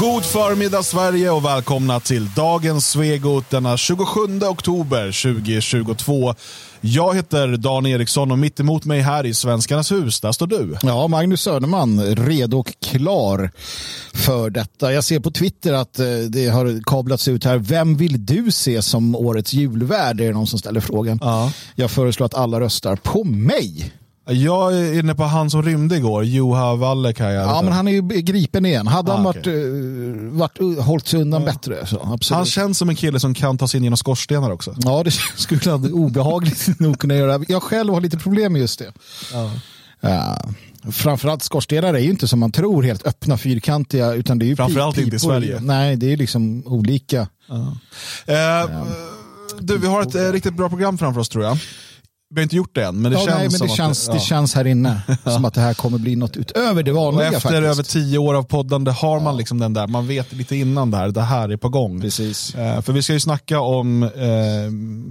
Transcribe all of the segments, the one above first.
God förmiddag Sverige och välkomna till dagens Svegot denna 27 oktober 2022. Jag heter Dan Eriksson och mitt emot mig här i Svenskarnas hus, där står du. Ja, Magnus Söderman, redo och klar för detta. Jag ser på Twitter att eh, det har kablats ut här. Vem vill du se som årets julvärd? Det är någon som ställer frågan. Ja. Jag föreslår att alla röstar på mig. Jag är inne på han som rymde igår, Juha Vallekai. Ja, men han är ju gripen igen. Hade Ah, han varit, uh, varit, uh, hållit sig undan bättre så absolut. Han känns som en kille som kan ta sig in genom skorstenar också. Ja, det skulle han obehagligt nog kunna göra. Jag själv har lite problem med just det. Ja. framförallt skorstenar är ju inte som man tror helt öppna fyrkantiga utan det är ju Framförallt pip- inte i pipor. Sverige. Nej, det är liksom olika. Eh, Du, vi har ett eh, riktigt bra program framför oss tror jag. Vi har inte gjort det än, men det ja, känns nej, men det, känns, det ja. känns här inne som att det här kommer bli något utöver det Och vanliga efter faktiskt. över tio år av poddande har man liksom den där, man vet lite innan det här, det här är på gång. Precis. Eh, för vi ska ju snacka om, eh,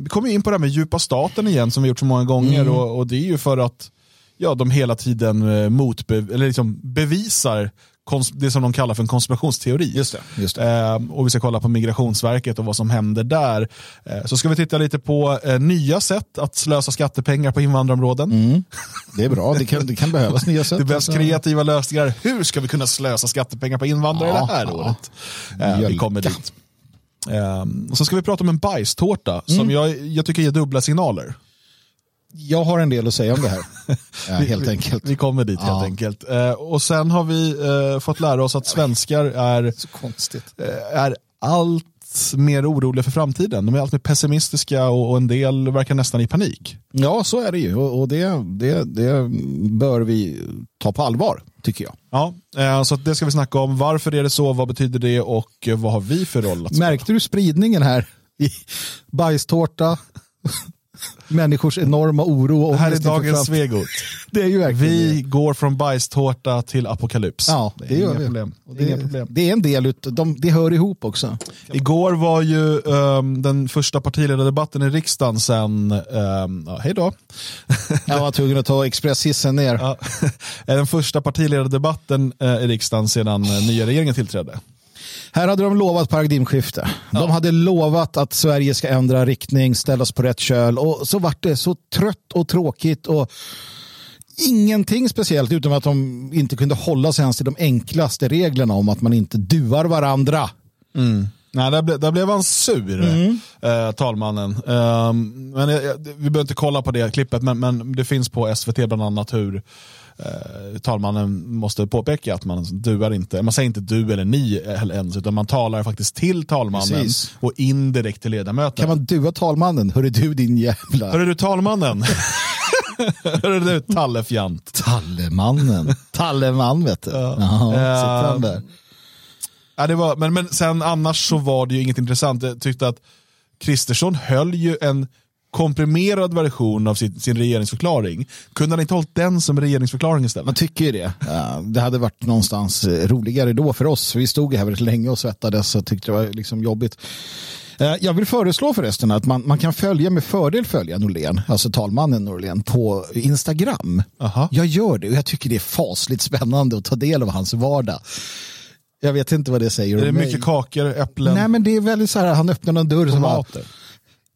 vi kommer ju in på det här med djupa staten igen som vi gjort så många gånger Mm. och, och det är ju för att ja, de hela tiden eh, motbe eller liksom bevisar det som de kallar för en konspirationsteori. Just det, just det. Eh, och vi ska kolla på Migrationsverket och vad som händer där. Eh, så ska vi titta lite på eh, nya sätt att slösa skattepengar på invandrarområden. Mm. Det är bra, det kan, det kan behövas nya sätt. Det behövs Alltså. kreativa lösningar. Hur ska vi kunna slösa skattepengar på invandrare Ja, det här ja. året? Eh, vi kommer dit. Um, och så ska vi prata om en bajstårta Mm. som jag, jag tycker ger dubbla signaler. Jag har en del att säga om det här. Ja, helt vi, enkelt. Vi kommer dit Ja. helt enkelt. Eh, och sen har vi eh, fått lära oss att svenskar är, Så konstigt. eh, är allt mer oroliga för framtiden. De är allt mer pessimistiska och, och en del verkar nästan i panik. Ja, så är det ju. Och och det, det, det bör vi ta på allvar, tycker jag. Ja, eh, så det ska vi snacka om. Varför är det så? Vad betyder det? Och eh, vad har vi för roll att? Märkte du spridningen här? I bajstårta, människors enorma oro. Och Det här är dagens. Svegot. Det är ju verkligen Vi det. går från bajstårta till apokalyps. Ja, det är det gör inga vi. problem. Det är inga problem. det är en del utav, de, det hör ihop också. Igår var ju ehm, den första partiledardebatten i riksdagen sen, um, ja, hej då. Jag var tvungen att ta expresshissen ner. Ja, den första partiledardebatten eh, i riksdagen sedan eh, nya regeringen tillträdde. Här hade de lovat paradigmskifte. De hade lovat att Sverige ska ändra riktning, ställas på rätt köl och så vart det så trött och tråkigt och ingenting speciellt utom att de inte kunde hålla sig ens till de enklaste reglerna om att man inte duar varandra. Nej, där, ble, där blev han sur, Mm. eh, talmannen. Ehm, men jag, vi behöver inte kolla på det klippet, men, men det finns på SVT bland annat hur eh, talmannen måste påpeka att man duar inte, man säger inte du eller ni eller ens, utan man talar faktiskt till talmannen Precis. och indirekt till ledamöter. Kan man dua talmannen? Hörru du din jävla... Hörru du talmannen? Hörru du tallefjant? Tallemannen. Talleman vet du. Ja, han där. Ja, det var, men, men sen annars så var det ju inget intressant. Jag tyckte att Kristersson höll ju en komprimerad version av sin, sin regeringsförklaring. Kunde han inte hållit den som regeringsförklaring istället? Man tycker ju det. Det hade varit någonstans eh, roligare då för oss. Vi stod ju här väldigt länge och svettades och tyckte det var liksom jobbigt. Eh, Jag vill föreslå förresten att man, man kan följa med fördel följa Norlén, alltså talmannen Norlén, på Instagram. Aha. Jag gör det och jag tycker det är fasligt spännande att ta del av hans vardag. Jag vet inte vad det säger Är det mycket kakor, äpplen, Nej men det är väldigt så här, han öppnar någon dörr som bara,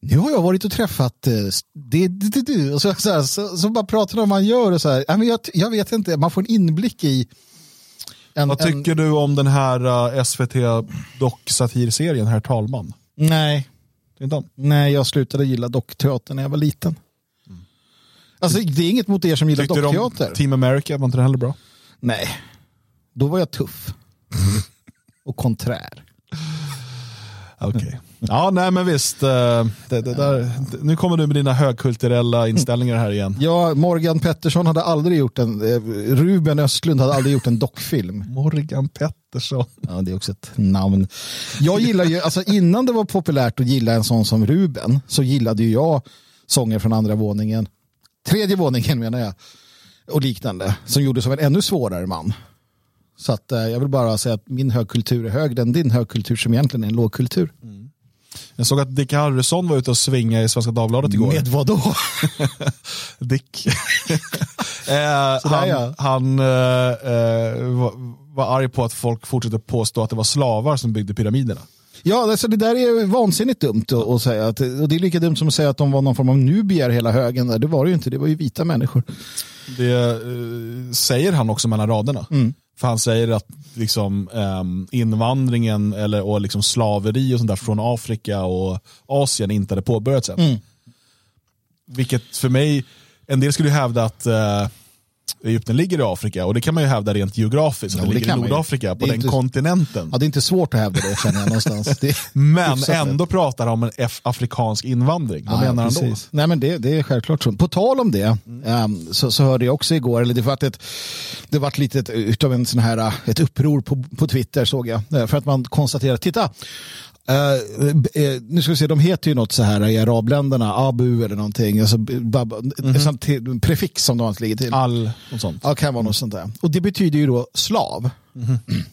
nu har jag varit och träffat eh, det, det, det. Och så, så, här, så, så bara pratar de om vad han gör och så här. Ja, men jag, jag vet inte, man får en inblick i en, Vad en, tycker du om den här uh, SVT dock-satirserien Herr talman? Nej, nej, jag slutade gilla dockteater när jag var liten. Alltså det är inget mot er som gillar Tyckte du om dockteater. Team America? Var inte det heller bra? Nej, då var jag tuff. Och konträr. Okej. Ja, nej men visst. eh, Det, det där, nu kommer du med dina högkulturella inställningar här igen. Ja, Morgan Pettersson hade aldrig gjort en, eh, Ruben Östlund hade aldrig gjort en dockfilm. Morgan Pettersson. Ja, det är också ett namn. Jag gillar ju, alltså innan det var populärt att gilla en sån som Ruben så gillade ju jag sånger från andra våningen. Tredje våningen menar jag. Och liknande. Som gjordes av en ännu svårare man. Så att, eh, jag vill bara säga att min högkultur är högre än din högkultur som egentligen är en lågkultur. Jag såg att Dick Harrison var ute och svinga i Svenska Dagbladet igår. Med vad då? Dick. eh, han ja. han eh, eh, var, var arg på att folk fortsätter påstå att det var slavar som byggde pyramiderna. Ja, alltså det där är vansinnigt dumt att, att säga. Att, och det är lika dumt som att säga att de var någon form av nubier hela högen. Där. Det var det ju inte, det var ju vita människor. Det eh, säger han också mellan raderna. För han säger att liksom, ehm, invandringen eller, och liksom slaveri och sånt där från Afrika och Asien inte hade påbörjats än. Vilket för mig, en del skulle hävda att eh, Egypten ligger i Afrika och det kan man ju hävda rent geografiskt. Ja, det det ligger i. Nordafrika, på den inte- kontinenten. Ja, det är inte svårt att hävda det känner jag någonstans. Men ändå pratar han om en afrikansk invandring. Vad Ja, menar han då? Nej, men det, det är självklart så. På tal om det ehm, så, så hörde jag också igår, eller det var ett, det var lite utav en sån här, ett uppror på, på Twitter såg jag. Eh, För att man konstaterar, titta, eh, eh, nu ska vi se, de heter ju något så här i arabländerna, Abu eller någonting, alltså, bab, sånt till- prefix som de alltid ligger till. All och sånt. Ja, kan vara något sånt där. Och det betyder ju då slav.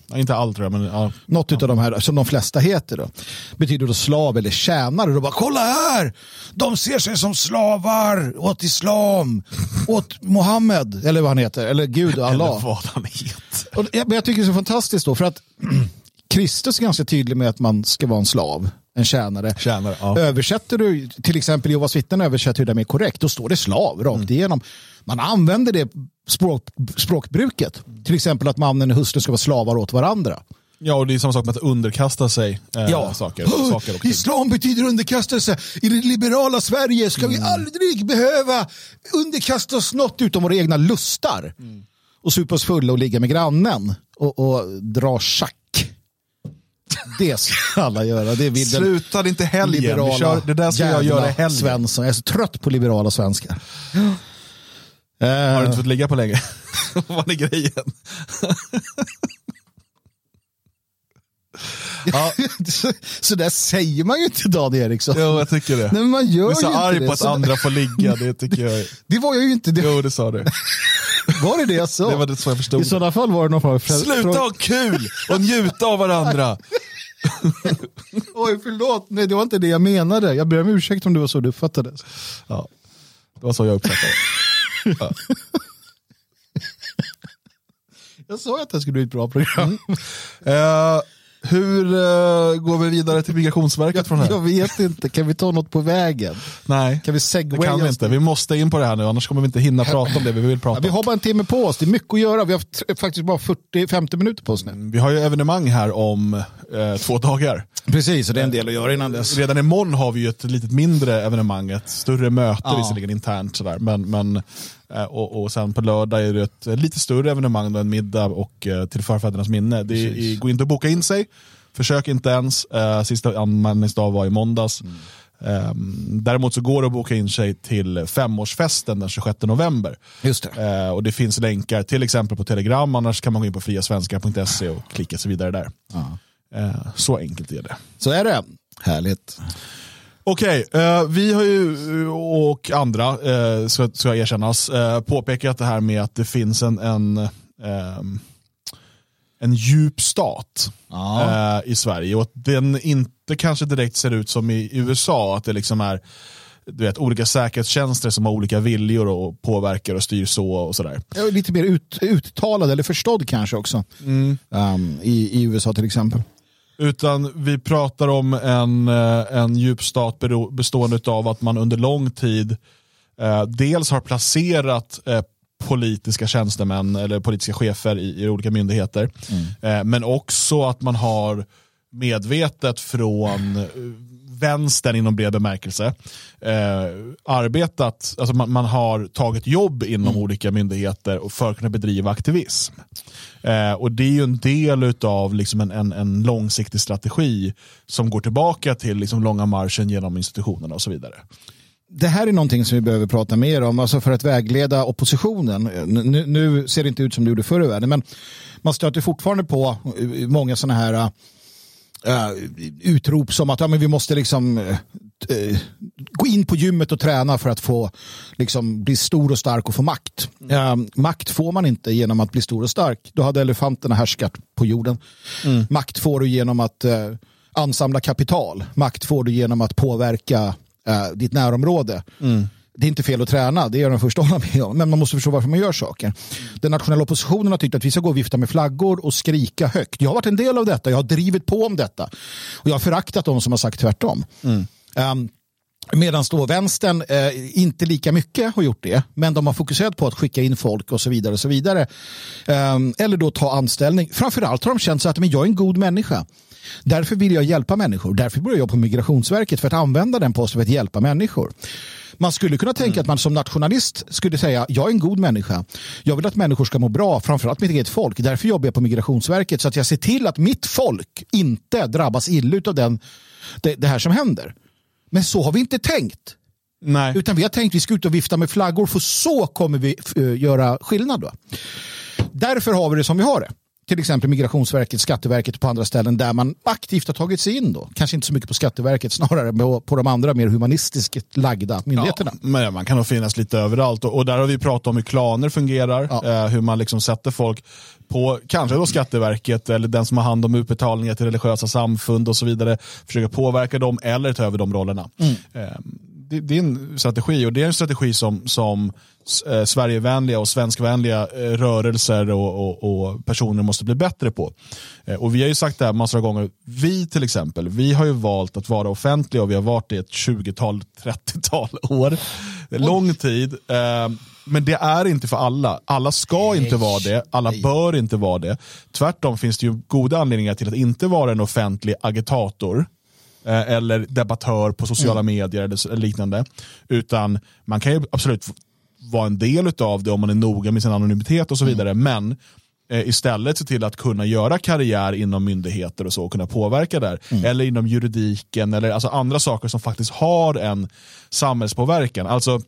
Ja, inte all tror jag, men ja. Något av de här som de flesta heter då. Betyder då slav eller tjänare. Då bara kolla här! De ser sig som slavar åt islam, åt Mohammed, eller vad han heter, eller Gud och eller Allah. vad han heter. Och men jag tycker det är så fantastiskt då, för att Kristus är ganska tydlig med att man ska vara en slav, en tjänare. Tjänare, ja. Översätter du, till exempel Jehovas vittnen översätter det mer korrekt, då står det slav rakt Mm. igenom. Man använder det språk, språkbruket. Till exempel att mannen och hustrun ska vara slavar åt varandra. Ja, och det är samma sak med att underkasta sig eh, saker, saker och ting. Islam betyder underkastelse. I det liberala Sverige ska Mm. vi aldrig behöva underkasta oss något utom våra egna lustar. Mm. Och supa oss fulla och ligga med grannen. Och, och dra schack. Det ska alla göra. Det vill Sluta det är inte helgen. Liberala kör, det där ska jag göra i helgen. Svensson. Jag är så trött på liberala svenskar. Har du Eh, inte fått ligga på länge? Vad är grejen? ja, så, så där säger man ju inte Dan Eriksson. jo, jag tycker det. Nej, men man gör du är så arg det. på att Så- andra får ligga, det tycker jag. Det var jag ju inte. Det, Jo, det sa du. var det det jag sa? Det var det så jag I förstod. sådana fall var det någon form av... Sluta ha kul och njuta av varandra. Oj, förlåt. Nej, det var inte det jag menade. Jag ber om ursäkt om det var så du uppfattade. Ja, det var så jag uppfattade det. Jag sa att det skulle bli ett bra program. Eh, hur eh, går vi vidare till Migrationsverket från här? Jag vet inte. Kan vi ta något på vägen? Nej, Kan vi det kan vi inte. Vi måste in på det här nu, annars kommer vi inte hinna prata om det vi vill Ja, prata vi om. har bara en timme på oss. Det är mycket att göra. Vi har faktiskt bara 40-50 minuter på oss nu. Vi har ju evenemang här om eh, två dagar. Precis, och det är en del att göra innan dess. Redan imorgon har vi ju ett lite mindre evenemang, ett större möte Ja. visserligen internt. Sådär. Men, men, och, och sen på lördag är det ett eh, lite större evenemang, då, en middag och eh, till förfädernas minne. Det är, går inte att boka in sig, försök inte ens. Eh, sista anmälningsdag var i måndags. Mm. Ehm, däremot så går det att boka in sig till femårsfesten den 26 november. Just det. Eh, och det finns länkar till exempel på Telegram, annars kan man gå in på friasvenskar.se och klicka sig vidare där. Eh, så enkelt är det. Så är det. Härligt. Okej, eh, vi har ju eh, och andra, eh, ska, ska erkännas, eh, påpekat det här med att det finns en, en, ehm, en djup stat Ja. eh, i Sverige och att den inte kanske direkt ser ut som i USA, att det liksom är du vet, olika säkerhetstjänster som har olika viljor och påverkar och styr så och sådär. Lite mer ut, uttalad eller förstådd kanske också. Um, i, I USA till exempel. Utan vi pratar om en, eh, en djup stat bero- bestående av att man under lång tid eh, dels har placerat eh, politiska tjänstemän eller politiska chefer i, i olika myndigheter. Eh, men också att man har medvetet från eh, vänstern inom bred bemärkelse eh, arbetat, alltså man, man har tagit jobb inom olika myndigheter och för att kunna bedriva aktivism. Eh, och det är ju en del av liksom en, en, en långsiktig strategi som går tillbaka till liksom långa marschen genom institutionerna och så vidare. Det här är någonting som vi behöver prata mer om, alltså för att vägleda oppositionen. Nu, nu ser det inte ut som det gjorde förr i världen, men man stöter fortfarande på många sådana här eh, utrop som att ja, men vi måste liksom eh, gå in på gymmet och träna för att få liksom, bli stor och stark och få makt. Eh, makt får man inte genom att bli stor och stark. Då hade elefanterna härskat på jorden. Makt får du genom att ansamla kapital. Makt får du genom att påverka ditt närområde. Det är inte fel att träna, det är jag den första att hålla med om. Men man måste förstå varför man gör saker. Den nationella oppositionen har tyckt att vi ska gå och vifta med flaggor och skrika högt. Jag har varit en del av detta, jag har drivit på om detta. Och jag har föraktat de som har sagt tvärtom. Mm. Um, Medan då vänstern eh, inte lika mycket har gjort det, men de har fokuserat på att skicka in folk och så vidare. och så vidare. Um, eller då ta anställning. Framförallt har de känt sig att men jag är en god människa. Därför vill jag hjälpa människor. Därför börjar jag på Migrationsverket för att använda den posten för att hjälpa människor. Man skulle kunna tänka mm. att man som nationalist skulle säga jag är en god människa. Jag vill att människor ska må bra, framförallt mitt eget folk. Därför jobbar jag på Migrationsverket så att jag ser till att mitt folk inte drabbas illa av den, det, det här som händer. Men så har vi inte tänkt. Nej. Utan vi har tänkt att vi ska ut och vifta med flaggor för så kommer vi uh, göra skillnad. Då. Därför har vi det som vi har det till exempel Migrationsverket, Skatteverket och på andra ställen där man aktivt har tagit sig in. Då. Kanske inte så mycket på Skatteverket, snarare på de andra mer humanistiskt lagda myndigheterna. Ja, men man kan nog finnas lite överallt och, och där har vi pratat om hur klaner fungerar, ja. eh, hur man liksom sätter folk på kanske då Skatteverket eller den som har hand om utbetalningar till religiösa samfund och så vidare, försöka påverka dem eller ta över de rollerna. Mm. Eh, det, det, är en strategi och det är en strategi som, som eh, Sverigevänliga och svenskvänliga eh, rörelser och, och, och, personer måste bli bättre på. Eh, och vi har ju sagt det här massor av gånger. Vi till exempel, vi har ju valt att vara offentliga och vi har varit det ett 20-tal, 30-tal år. Lång tid. Eh, men det är inte för alla. Alla ska inte vara det, alla bör inte vara det. Tvärtom finns det ju goda anledningar till att inte vara en offentlig agitator Eh, eller debattör på sociala mm. medier eller liknande. Utan man kan ju absolut vara en del av det om man är noga med sin anonymitet och så mm. vidare. Mm. Men eh, istället se till att kunna göra karriär inom myndigheter och så och kunna påverka där. Mm. Eller inom juridiken eller alltså andra saker som faktiskt har en samhällspåverkan. Alltså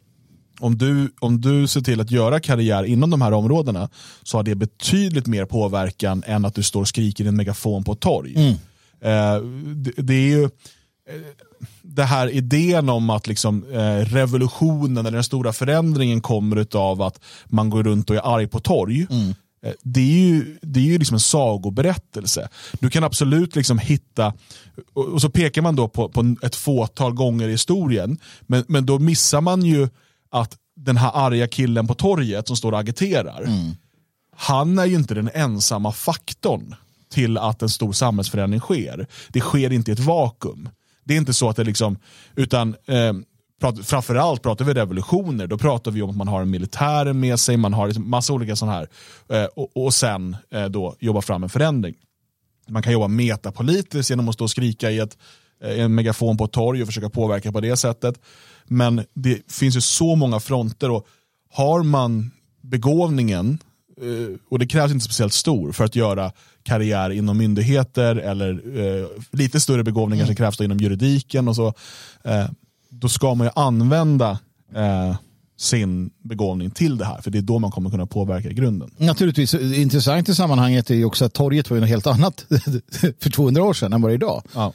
om du, om du ser till att göra karriär inom de här områdena så har det betydligt mer påverkan än att du står och skriker i en megafon på ett torg. Mm. Eh, det, det, är ju eh, det här idén om att liksom, eh, revolutionen eller den stora förändringen kommer av att man går runt och är arg på torg. Mm. Eh, det är ju, det är ju liksom en sagoberättelse. Du kan absolut liksom hitta, och så pekar man då på, på ett fåtal gånger i historien, men, men då missar man ju att den här arga killen på torget som står och agiterar, mm. han är ju inte den ensamma faktorn till att en stor samhällsförändring sker. Det sker inte i ett vakuum. Det är inte så att det liksom, utan eh, prat, framförallt pratar vi revolutioner, då pratar vi om att man har en militär med sig, man har liksom massa olika sådana här, eh, och, och sen eh, då jobba fram en förändring. Man kan jobba metapolitiskt genom att stå och skrika i ett, eh, en megafon på ett torg och försöka påverka på det sättet. Men det finns ju så många fronter och har man begåvningen och det krävs inte speciellt stor för att göra karriär inom myndigheter eller eh, lite större begåvningar mm. som krävs inom juridiken och så. Eh, då ska man ju använda eh, sin begåvning till det här. För det är då man kommer kunna påverka i grunden. Naturligtvis, intressant i sammanhanget är ju också att torget var ju något helt annat för 200 år sedan än vad det är idag. Ja.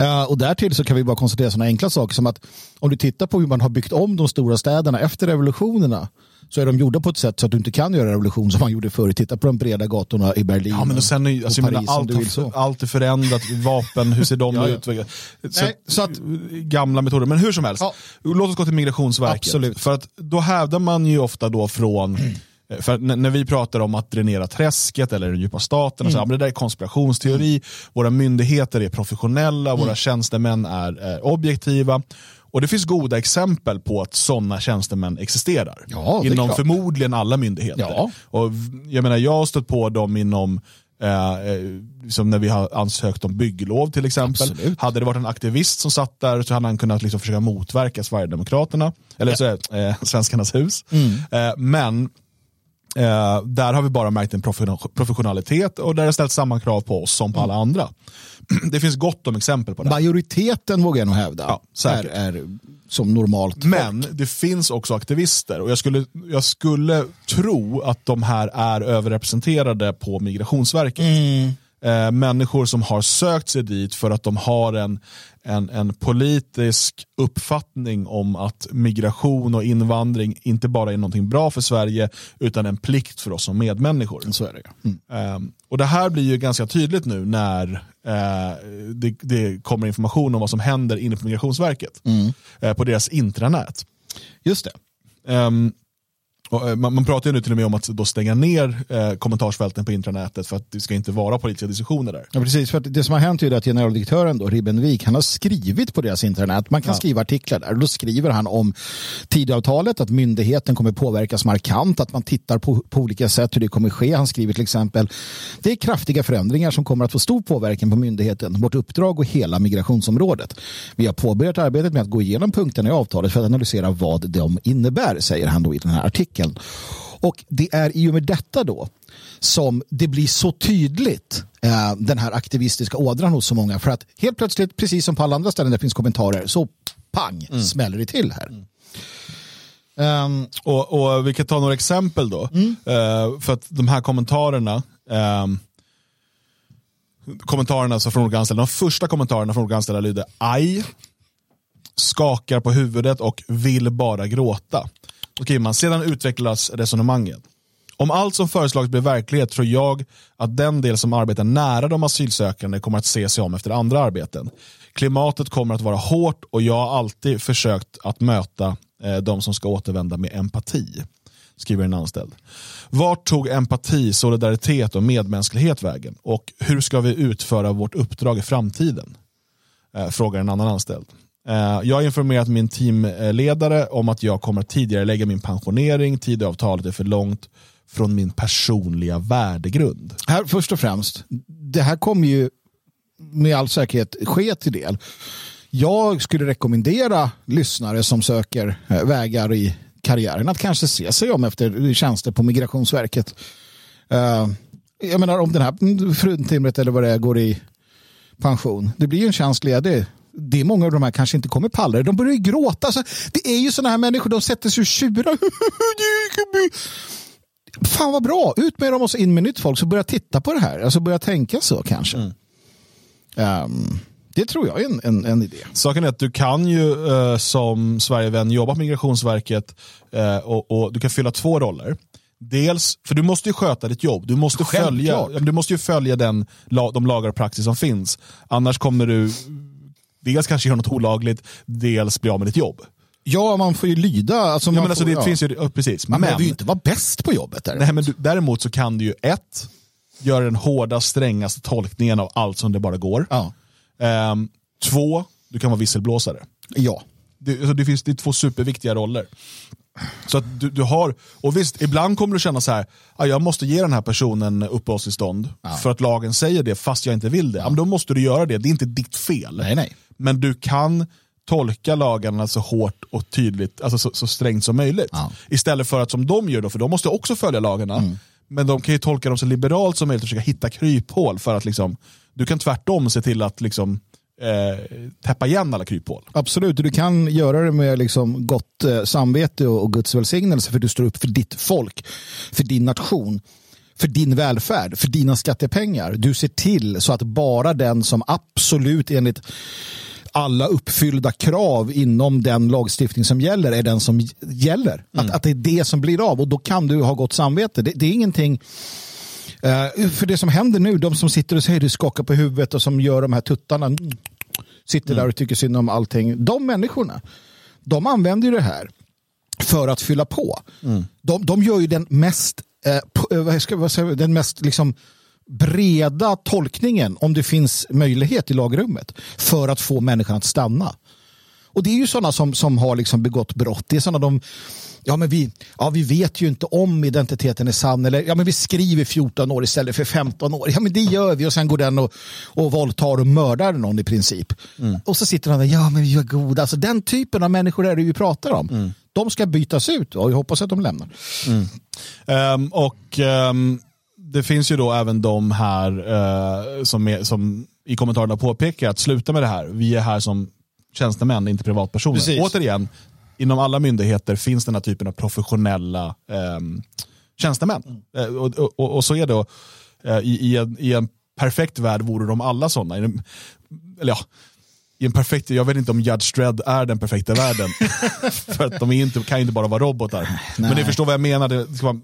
Uh, och därtill så kan vi bara konstatera sådana enkla saker som att om du tittar på hur man har byggt om de stora städerna efter revolutionerna så är de gjorda på ett sätt så att du inte kan göra revolution som man gjorde förr. Titta på de breda gatorna i Berlin ja, men och sen är, alltså, och Paris. Menar, allt, har, allt är förändrat, vapen, hur ser de ja, ut? Ja. Så, Nej, så att, gamla metoder, men hur som helst. Ja. Låt oss gå till Migrationsverket. Absolut. För att då hävdar man ju ofta då från mm. För när vi pratar om att dränera träsket eller den djupa staten, mm. så, men det där är konspirationsteori, mm. våra myndigheter är professionella, mm. våra tjänstemän är eh, objektiva. Och det finns goda exempel på att sådana tjänstemän existerar. Ja, inom förmodligen alla myndigheter. Ja. Och jag, menar, jag har stött på dem inom Eh, eh liksom när vi har ansökt om bygglov till exempel. Absolut. Hade det varit en aktivist som satt där så hade han kunnat liksom försöka motverka Sverigedemokraterna, eller ja. så, eh, Svenskarnas hus. Mm. Eh, men Eh, där har vi bara märkt en professionalitet och där det ställs samma krav på oss som på alla andra. Det finns gott om exempel på det. Majoriteten vågar jag nog hävda ja, är, är som normalt Men folk. det finns också aktivister och jag skulle, jag skulle tro att de här är överrepresenterade på Migrationsverket. Mm. Eh, människor som har sökt sig dit för att de har en, en, en politisk uppfattning om att migration och invandring inte bara är någonting bra för Sverige utan en plikt för oss som medmänniskor. Så är det. Mm. Eh, och Det här blir ju ganska tydligt nu när eh, det, det, kommer information om vad som händer inne på Migrationsverket mm. eh, på deras intranät. Just det. Ehm, och, eh, man, man pratar ju nu till och med om att då stänga ner eh, kommentarsfälten på intranätet för att det ska inte vara politiska diskussioner där. Ja, precis. För det som har hänt är att generaldirektören då, Ribbenvik, han har skrivit på deras internet. Man kan Ja. skriva artiklar där. Då skriver han om Tidöavtalet, att myndigheten kommer påverkas markant, att man tittar på, på olika sätt hur det kommer ske. Han skriver till exempel, det är kraftiga förändringar som kommer att få stor påverkan på myndigheten, vårt uppdrag och hela migrationsområdet. Vi har påbörjat arbetet med att gå igenom punkterna i avtalet för att analysera vad de innebär, säger han då i den här artikeln. Och det är i och med detta då som det blir så tydligt eh, den här aktivistiska ådran hos så många. För att helt plötsligt, precis som på alla andra ställen där det finns kommentarer, så pang smäller det till här. Ehm, Och, och Vi kan ta några exempel då. Eh, för att de här kommentarerna, ehm, kommentarerna alltså från olika anställda, de första kommentarerna från olika anställda lyder aj, skakar på huvudet och vill bara gråta. Skriver man, sedan utvecklas resonemanget. Om allt som föreslagits blir verklighet tror jag att den del som arbetar nära de asylsökande kommer att se sig om efter andra arbeten. Klimatet kommer att vara hårt och jag har alltid försökt att möta eh, de som ska återvända med empati, skriver en anställd. Vart tog empati, solidaritet och medmänsklighet vägen? Och hur ska vi utföra vårt uppdrag i framtiden? Eh, frågar en annan anställd. Eh, jag har informerat min teamledare om att jag kommer att tidigare lägga min pensionering. Tidavtalet är för långt från min personliga värdegrund. här, först och främst, det här kommer ju med all säkerhet ske till del. Jag skulle rekommendera lyssnare som söker eh, vägar i karriären att kanske se sig om efter tjänster på Migrationsverket. Eh, jag menar om den här fruntimret eller vad det är går i pension. Det blir ju en tjänst ledig. Det är många av de här kanske inte kommer palla. De börjar ju gråta. Alltså, det är ju sådana här människor, de sätter sig och tjurar. Fan vad bra, ut med dem och så in med nytt folk så börja titta på det här. Alltså börja tänka så kanske. Ehm, det tror jag är en, en, en idé. Saken är att du kan ju eh, som Sverigevän jobba på Migrationsverket eh, och, och du kan fylla två roller. Dels, för du måste ju sköta ditt jobb. Du måste, Självklart. följa, du måste ju följa den, de lagar och praxis som finns. Annars kommer du dels kanske göra något olagligt, dels bli av med ditt jobb. Ja, man får ju lyda. Alltså, Ja, men alltså, får, det ja. finns ju, ja, precis. Man men, behöver ju inte vara bäst på jobbet. Där. nej, men du, däremot så kan du ju ett, göra den hårda, strängaste tolkningen av allt som det bara går. Ja. Ehm, två, du kan vara visselblåsare. ja. Det, alltså det finns det är två superviktiga roller. Så att du, du har, och visst, ibland kommer du känna så här, ah, jag måste ge den här personen uppehållstillstånd för att lagen säger det fast jag inte vill det. Ja. men då måste du göra det, det är inte ditt fel. Nej, nej. Men du kan tolka lagarna så hårt och tydligt, alltså så, så strängt som möjligt. Ja. Istället för att som de gör då, för de måste också följa lagarna. Mm. Men de kan ju tolka dem så liberalt som möjligt och försöka hitta kryphål för att liksom, du kan tvärtom se till att liksom, eh, täppa igen alla kryphål. Absolut, du kan göra det med liksom gott eh, samvete och, och Guds välsignelse för du står upp för ditt folk, för din nation, för din välfärd, för dina skattepengar. Du ser till så att bara den som absolut enligt alla uppfyllda krav inom den lagstiftning som gäller är den som gäller. Att, att det är det som blir av och då kan du ha gott samvete. Det, det är ingenting Eh, för det som händer nu, de som sitter och säger du skakar på huvudet och som gör de här tuttarna, mm, sitter där och tycker synd om allting. De människorna, de använder ju det här för att fylla på. De, de gör ju den mest, eh, eh, vad ska jag säga, den mest liksom breda tolkningen om det finns möjlighet i lagrummet för att få människan att stanna. Och det är ju sådana som, som har liksom begått brott. Det är sådana de, ja men vi, ja vi vet ju inte om identiteten är sann eller ja men vi skriver 14 år istället för 15 år. Ja men det gör vi och sen går den och, och våldtar och mördar någon i princip. Och så sitter han där, ja men vi var goda. Alltså den typen av människor är det vi pratar om. De ska bytas ut och jag hoppas att de lämnar. Ehm, och ehm, det finns ju då även de här eh, som, är, som i kommentarerna påpekar att sluta med det här. Vi är här som tjänstemän, inte privatpersoner. Precis. Återigen, inom alla myndigheter finns den här typen av professionella ehm, tjänstemän. Eh, och, och, och så är det. Eh, i, i, en, I en perfekt värld vore de alla sådana. En- Eller ja, i en perfekt, jag vet inte om Judge Dredd är den perfekta världen. För att de inte, kan ju inte bara vara robotar. Men ni förstår vad jag menar, det vara,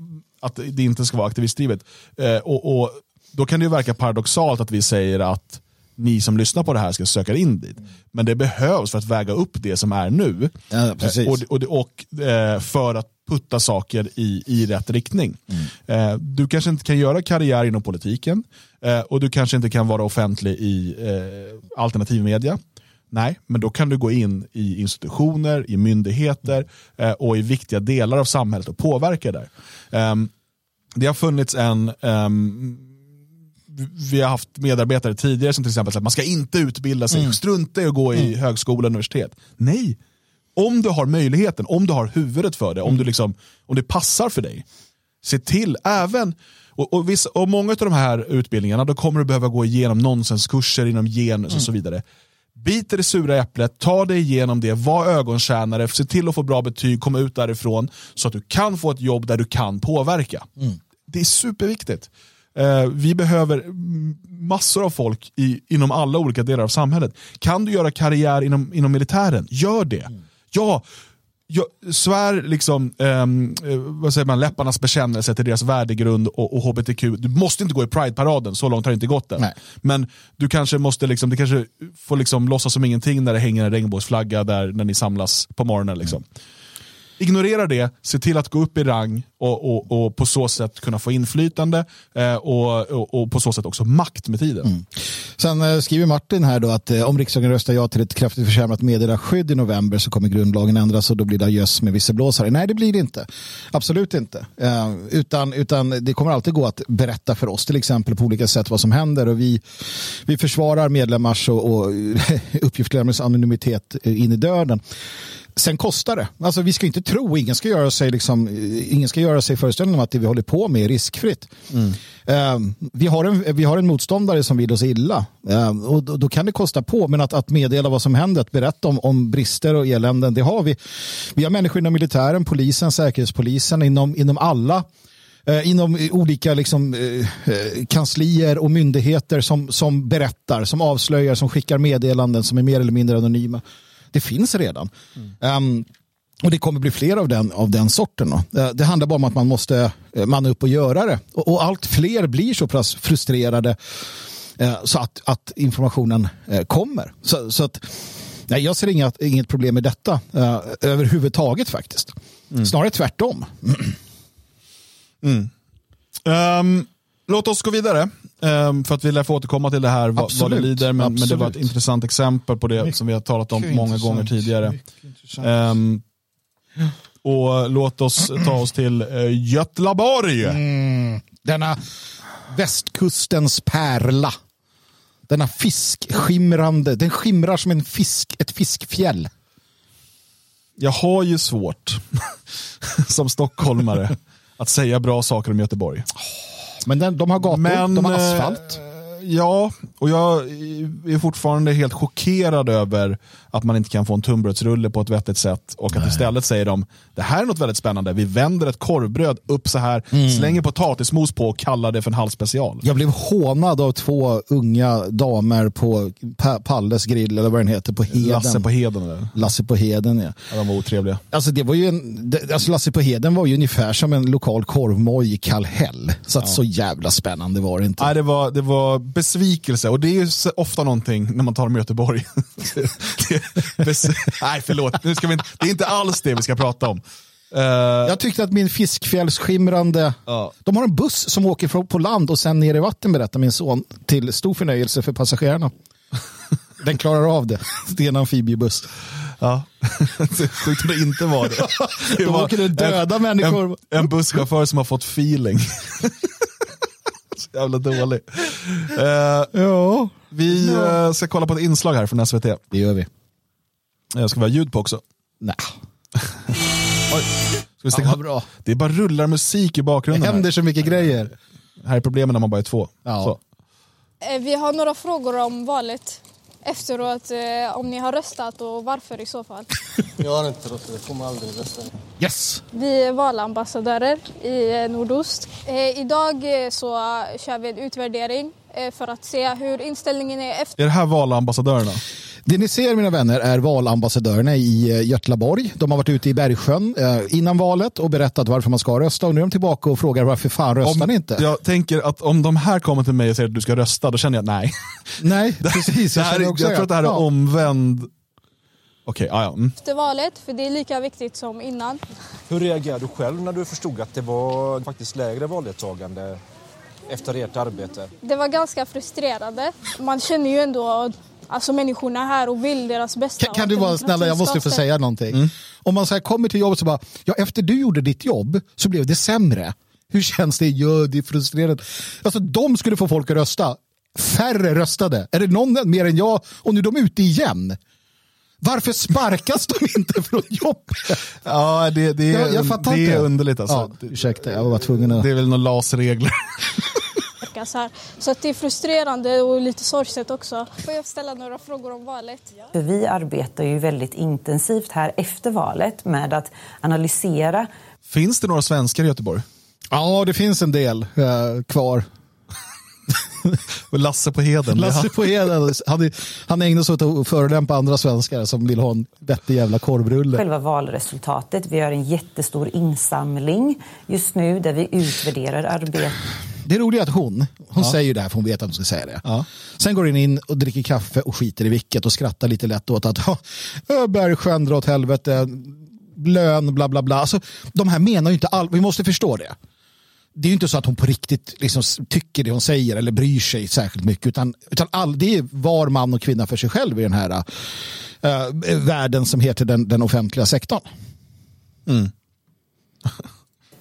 att det inte ska vara aktivistdrivet. Eh, och, och Då kan det ju verka paradoxalt att vi säger att ni som lyssnar på det här ska söka in dit. Men det behövs för att väga upp det som är nu. Ja. Eh, och och, och eh, för att putta saker i, i rätt riktning. Eh, du kanske inte kan göra karriär inom politiken och du kanske inte kan vara offentlig i eh, alternativmedia. Nej, men då kan du gå in i institutioner, i myndigheter och i viktiga delar av samhället och påverka där. Ehm, det har funnits en ehm, vi har haft medarbetare tidigare som till exempel att man ska inte utbilda sig, strunta i att gå i högskola och universitet. Nej, om du har möjligheten, om du har huvudet för det, om, du liksom, om det passar för dig, se till, även och, och, vissa, och många av de här utbildningarna då kommer du behöva gå igenom nonsenskurser inom genus och så vidare. Bit i det sura äpplet, ta dig igenom det, var ögontjänare, se till att få bra betyg, komma ut därifrån så att du kan få ett jobb där du kan påverka. Det är superviktigt. Eh, vi behöver mm, massor av folk i, inom alla olika delar av samhället. Kan du göra karriär inom, inom militären, gör det. Ja, jag svär liksom, ehm, eh, vad säger man, läpparnas bekännelse till deras värdegrund och, och hbtq. Du måste inte gå i Pride-paraden, så långt har det inte gått än. Nej. Men du kanske måste liksom, du kanske får liksom låtsas som ingenting när det hänger en regnbågsflagga där när ni samlas på morgonen. Liksom. Ignorera det, se till att gå upp i rang och, och, och på så sätt kunna få inflytande eh, och, och, och på så sätt också makt med tiden. Mm. Sen eh, skriver Martin här då att eh, om riksdagen röstar ja till ett kraftigt försämrat meddelarskydd i november så kommer grundlagen ändras och då blir det ajöss med visselblåsare. Nej, det blir det inte. Absolut inte. Eh, utan, utan det kommer alltid gå att berätta för oss till exempel på olika sätt vad som händer och vi, vi försvarar medlemmars och, och uppgiftslämnares anonymitet eh, in i döden. Sen kostar det. Alltså, vi ska inte tro, ingen ska göra sig, liksom, ingen ska göra sig föreställningen om att det vi håller på med är riskfritt. Eh, vi, har en, vi har en motståndare som vill oss illa eh, och då, då kan det kosta på. Men att, att meddela vad som händer, att berätta om, om brister och eländen, det har vi. Vi har människor inom militären, polisen, säkerhetspolisen, inom, inom alla eh, inom olika liksom, eh, eh, kanslier och myndigheter som, som berättar, som avslöjar, som skickar meddelanden som är mer eller mindre anonyma. Det finns redan. Ehm, och det kommer bli fler av den, av den sorten. Då. Eh, Det handlar bara om att man måste eh, manna upp och göra det. Och, och allt fler blir så pass frustrerade eh, så att, att informationen eh, kommer. Så, så att, nej, jag ser inget, inget problem med detta eh, överhuvudtaget faktiskt. Snarare tvärtom. Ehm, låt oss gå vidare, ehm, för att vi lär få återkomma till det här vad, vad det lider. Men, men det var ett intressant exempel på det som vi har talat om många gånger tidigare. Ehm, och låt oss ta oss till uh, Götlaborg. Denna västkustens pärla. Denna fiskskimrande, den skimrar som en fisk, ett fiskfjäll. Jag har ju svårt som stockholmare att säga bra saker om Göteborg. Men den, de har gator, Men, de har asfalt. Ja, och jag är fortfarande helt chockerad över att man inte kan få en tunnbrödsrulle på ett vettigt sätt och att istället säger de det här är något väldigt spännande. Vi vänder ett korvbröd upp så här, Mm. slänger potatismos på och kallar det för en halvspecial. Jag blev hånad av två unga damer på Pa- Palles grill eller vad den heter på Heden. Lasse på Heden. Eller? Lasse på Heden ja. Ja, de var otrevliga. Alltså, det var ju en, alltså Lasse på Heden var ju ungefär som en lokal korvmoj i Kallhäll. Så att så jävla spännande var det inte. Nej, det, var, det var besvikelse och det är ju ofta någonting när man talar om Göteborg. nej, förlåt. Nu ska vi inte, det är inte alls det vi ska prata om. Eh, Jag tyckte att min fiskfjällsskimrande... Ja. De har en buss som åker från- på land och sen ner i vatten berättar min son. Till stor förnöjelse för passagerarna. Den klarar av det. Det är en amfibiebuss. Ja, tyckte det inte var det. det Då var åker det döda en, människor. En, en busschaufför som har fått feeling. Så jävla dålig. Eh, Ja, vi eh, ska kolla på ett inslag här från SVT. det gör vi. Jag ska vi ha ljud på också. Nej. Oj. Ska vi stänga? Ja, vad bra. Det är bara rullar musik i Det bakgrunden. Här. händer så mycket grejer. här är problemen när man bara är två. Ja. Så. Eh, Vi har några frågor om valet efteråt, eh, om ni har röstat och varför i så fall. Jag har inte röstat, jag kommer aldrig rösta. Yes. Vi är valambassadörer i eh, Nordost. Eh, Idag eh, så kör vi en utvärdering eh, för att se hur inställningen är efter Är det här valambassadörerna? Det ni ser mina vänner är valambassadörerna i eh, Götlaborg. De har varit ute i Bergsjön eh, innan valet och berättat varför man ska rösta och nu är de tillbaka och frågar varför fan röstar Om, ni inte? Jag tänker att om de här kommer till mig och säger att du ska rösta, då känner jag nej. Nej, precis. Det Jag, här, också jag tror att det här är Ja. omvänd... Okej, ja, ja. Mm. Efter valet, för det är lika viktigt som innan. Hur reagerade du själv när du förstod att det var faktiskt lägre valdeltagande efter ert arbete? Det var ganska frustrerande. Man känner ju ändå alltså människorna här och vill deras bästa. Kan, kan du vara snälla, jag måste få säga någonting. Om man så här kommer till jobbet så bara, ja efter du gjorde ditt jobb så blev det sämre. Hur känns det? Ja, det är frustrerande. Alltså de skulle få folk att rösta. Färre röstade. Är det någon mer än jag? Och nu är de ute igen. Varför sparkas de inte från jobbet? Ja, det, det, är, Jag, jag det är underligt alltså. Ja, ursäkta, jag var tvungen att... Det är väl några LAS-regler. Så, här. så att det är frustrerande och lite sorgset också. Får jag ställa några frågor om valet? För vi arbetar ju väldigt intensivt här efter valet med att analysera Finns det några svenskar i Göteborg? Ja, det finns en del eh, kvar. Lasse på Heden. Lasse på Heden, han, han ägnar sig åt att förolämpa andra svenskar som vill ha en vettig jävla korvrulle. själva valresultatet. Vi gör en jättestor insamling just nu där vi utvärderar arbetet. Det roliga är att hon, hon säger det här för hon vet att hon ska säga det. Ja. Sen går hon in och dricker kaffe och skiter i vilket och skrattar lite lätt åt att "Ja, Bergsjön drar åt helvete, lön, bla bla bla. Alltså, de här menar ju inte all, vi måste förstå det. Det är ju inte så att hon på riktigt liksom tycker det hon säger eller bryr sig särskilt mycket. Utan, utan all, det är var man och kvinna för sig själv i den här äh, världen som heter den, den offentliga sektorn.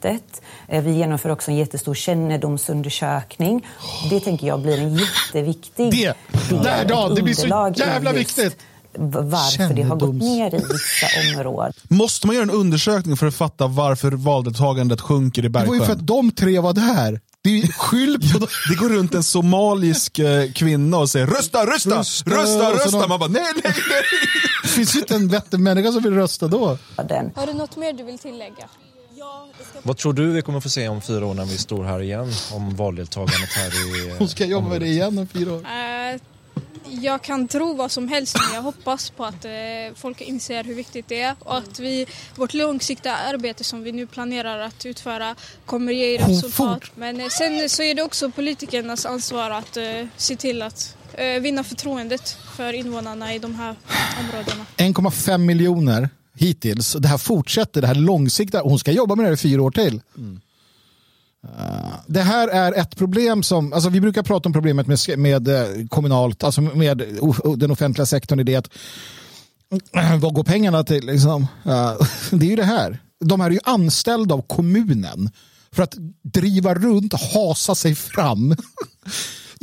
Eh, Vi genomför också en jättestor kännedomsundersökning. Det tänker jag blir en jätteviktig Det- där, Dan, det blir så jävla viktigt. Varför det har gått Kännedoms- ner i vissa områden. Måste man göra en undersökning för att fatta varför valdeltagandet sjunker i Det var ju Bergsjön? för att de tre var där. Det är skyll på. Det går runt en somalisk eh, kvinna och säger rösta, rösta, Rösta, rösta, rösta. någon- Man bara nej, nej, nej. Det finns ju inte en vettig människa som vill rösta då. Har du något mer du vill tillägga? Vad tror du vi kommer få se om fyra år när vi står här igen om valdeltagandet här i eh, Hon ska jobba med det igen om fyra år. Eh, jag kan tro vad som helst men jag hoppas på att eh, folk inser hur viktigt det är och att vi, vårt långsiktiga arbete som vi nu planerar att utföra kommer ge resultat. Men eh, sen så är det också politikernas ansvar att se till att vinna förtroendet för invånarna i de här områdena. 1,5 miljoner hittills. Det här fortsätter, det här långsiktiga. Hon ska jobba med det här i fyra år till. Uh, Det här är ett problem som, alltså vi brukar prata om problemet med, med eh, kommunalt, alltså med o- den offentliga sektorn i det att eh, vad går pengarna till? Liksom? Uh, det är ju det här. De här är ju anställda av kommunen för att driva runt, hasa sig fram.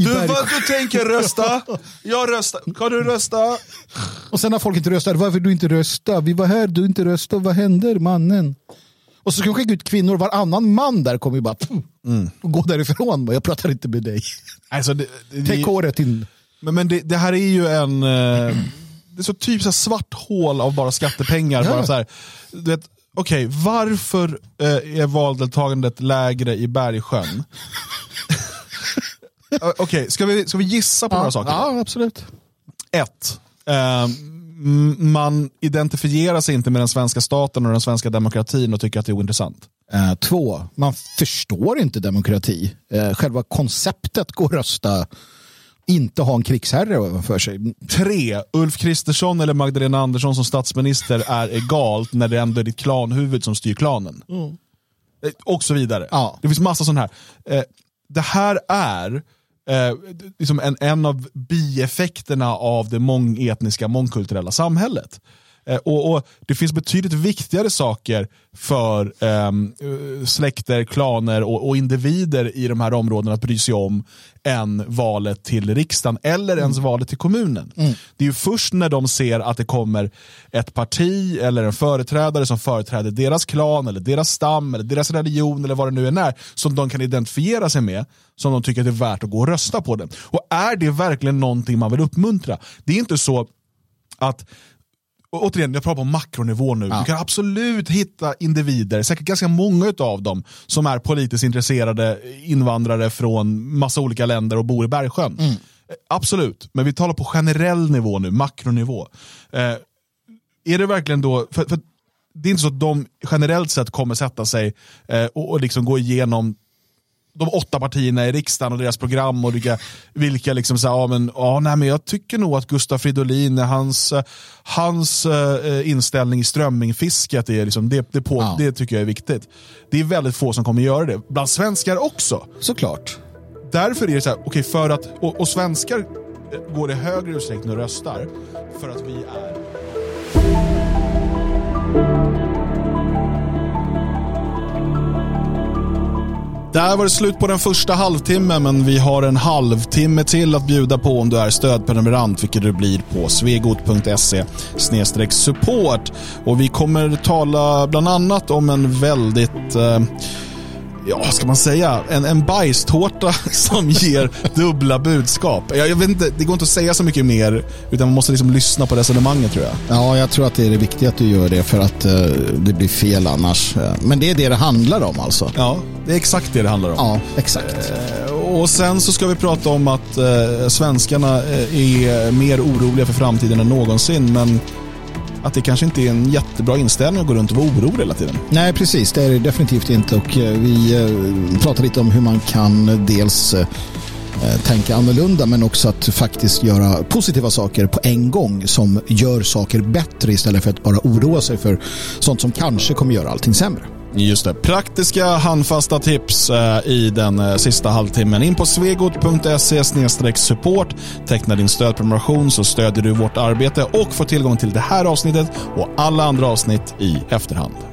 Du, du tänker rösta? Jag röstar. Kan du rösta? Och sen när folk inte röstar, varför du inte rösta? Vi var här, du inte röstade, vad händer mannen? Och så ska de skicka ut kvinnor, varannan man där kommer ju bara och gå därifrån. Jag pratar inte med dig. Alltså, det, det, Täck håret in. Men, men det, det här är ju en... Eh, det är så typ så svart hål av bara skattepengar. Ja. Bara så här, du vet, Okej, varför eh, är valdeltagandet lägre i Bergsjön? Eh, Okej, ska, vi, ska vi gissa på några saker? Ja, absolut. Ett, eh, man identifierar sig inte med den svenska staten och den svenska demokratin och tycker att det är ointressant. Eh, två, man förstår inte demokrati. Eh, själva konceptet gå och rösta, inte ha en krigsherre ovanför sig. Tre, Ulf Kristersson eller Magdalena Andersson som statsminister är egalt när det ändå är ditt klanhuvud som styr klanen. Eh, Och så vidare. Ja. Det finns massa sånt här. Eh, det här är eh, liksom en, en av bieffekterna av det mångetniska, mångkulturella samhället. Eh, och, och Det finns betydligt viktigare saker för eh, släkter, klaner och, och individer i de här områdena att bry sig om än valet till riksdagen eller ens valet till kommunen. Det är ju först när de ser att det kommer ett parti eller en företrädare som företräder deras klan, eller deras stam, eller deras religion eller vad det nu än är som de kan identifiera sig med som de tycker att det är värt att gå och rösta på den. Och är det verkligen någonting man vill uppmuntra? Det är inte så att och återigen, jag pratar på makronivå nu. Du kan absolut hitta individer, säkert ganska många av dem, som är politiskt intresserade invandrare från massa olika länder och bor i Bergsjön. Absolut, men vi talar på generell nivå nu, makronivå. Eh, är det verkligen då, för, för det är inte så att de generellt sett kommer sätta sig eh, och, och liksom gå igenom de åtta partierna i riksdagen och deras program och vilka, vilka liksom så här, ja, men, ja, nej, men jag tycker nog att Gustaf Fridolin, hans, eh, hans uh, inställning i strömmingfisket, är liksom, det, det, på, ja. det tycker jag är viktigt. Det är väldigt få som kommer göra det, bland svenskar också. Såklart. Därför är det så här, okay, för att, och, och svenskar går i högre utsträckning och röstar för att vi är Där var det slut på den första halvtimmen, men vi har en halvtimme till att bjuda på om du är stödprenumerant, vilket du blir på svegot.se support. Och vi kommer tala bland annat om en väldigt eh, ja, ska man säga, en, en bajstårta som ger dubbla budskap. Jag, jag, vet inte, det går inte att säga så mycket mer, utan man måste liksom lyssna på resonemanget tror jag. Ja, jag tror att det är det viktiga att du gör det för att uh, det blir fel annars. Men det är det det handlar om alltså? Ja, det är exakt det det handlar om. Ja, exakt. Uh, och sen så ska vi prata om att uh, svenskarna är mer oroliga för framtiden än någonsin, men att det kanske inte är en jättebra inställning att gå runt och vara orolig hela tiden. Nej, precis. Det är det definitivt inte. Och eh, vi eh, pratar lite om hur man kan eh, dels tänka annorlunda men också att faktiskt göra positiva saker på en gång som gör saker bättre istället för att bara oroa sig för sånt som kanske kommer göra allting sämre. Just det. Praktiska handfasta tips eh, i den eh, sista halvtimmen. In på svegot.se support. Teckna din stödprenumeration så stödjer du vårt arbete och får tillgång till det här avsnittet och alla andra avsnitt i efterhand.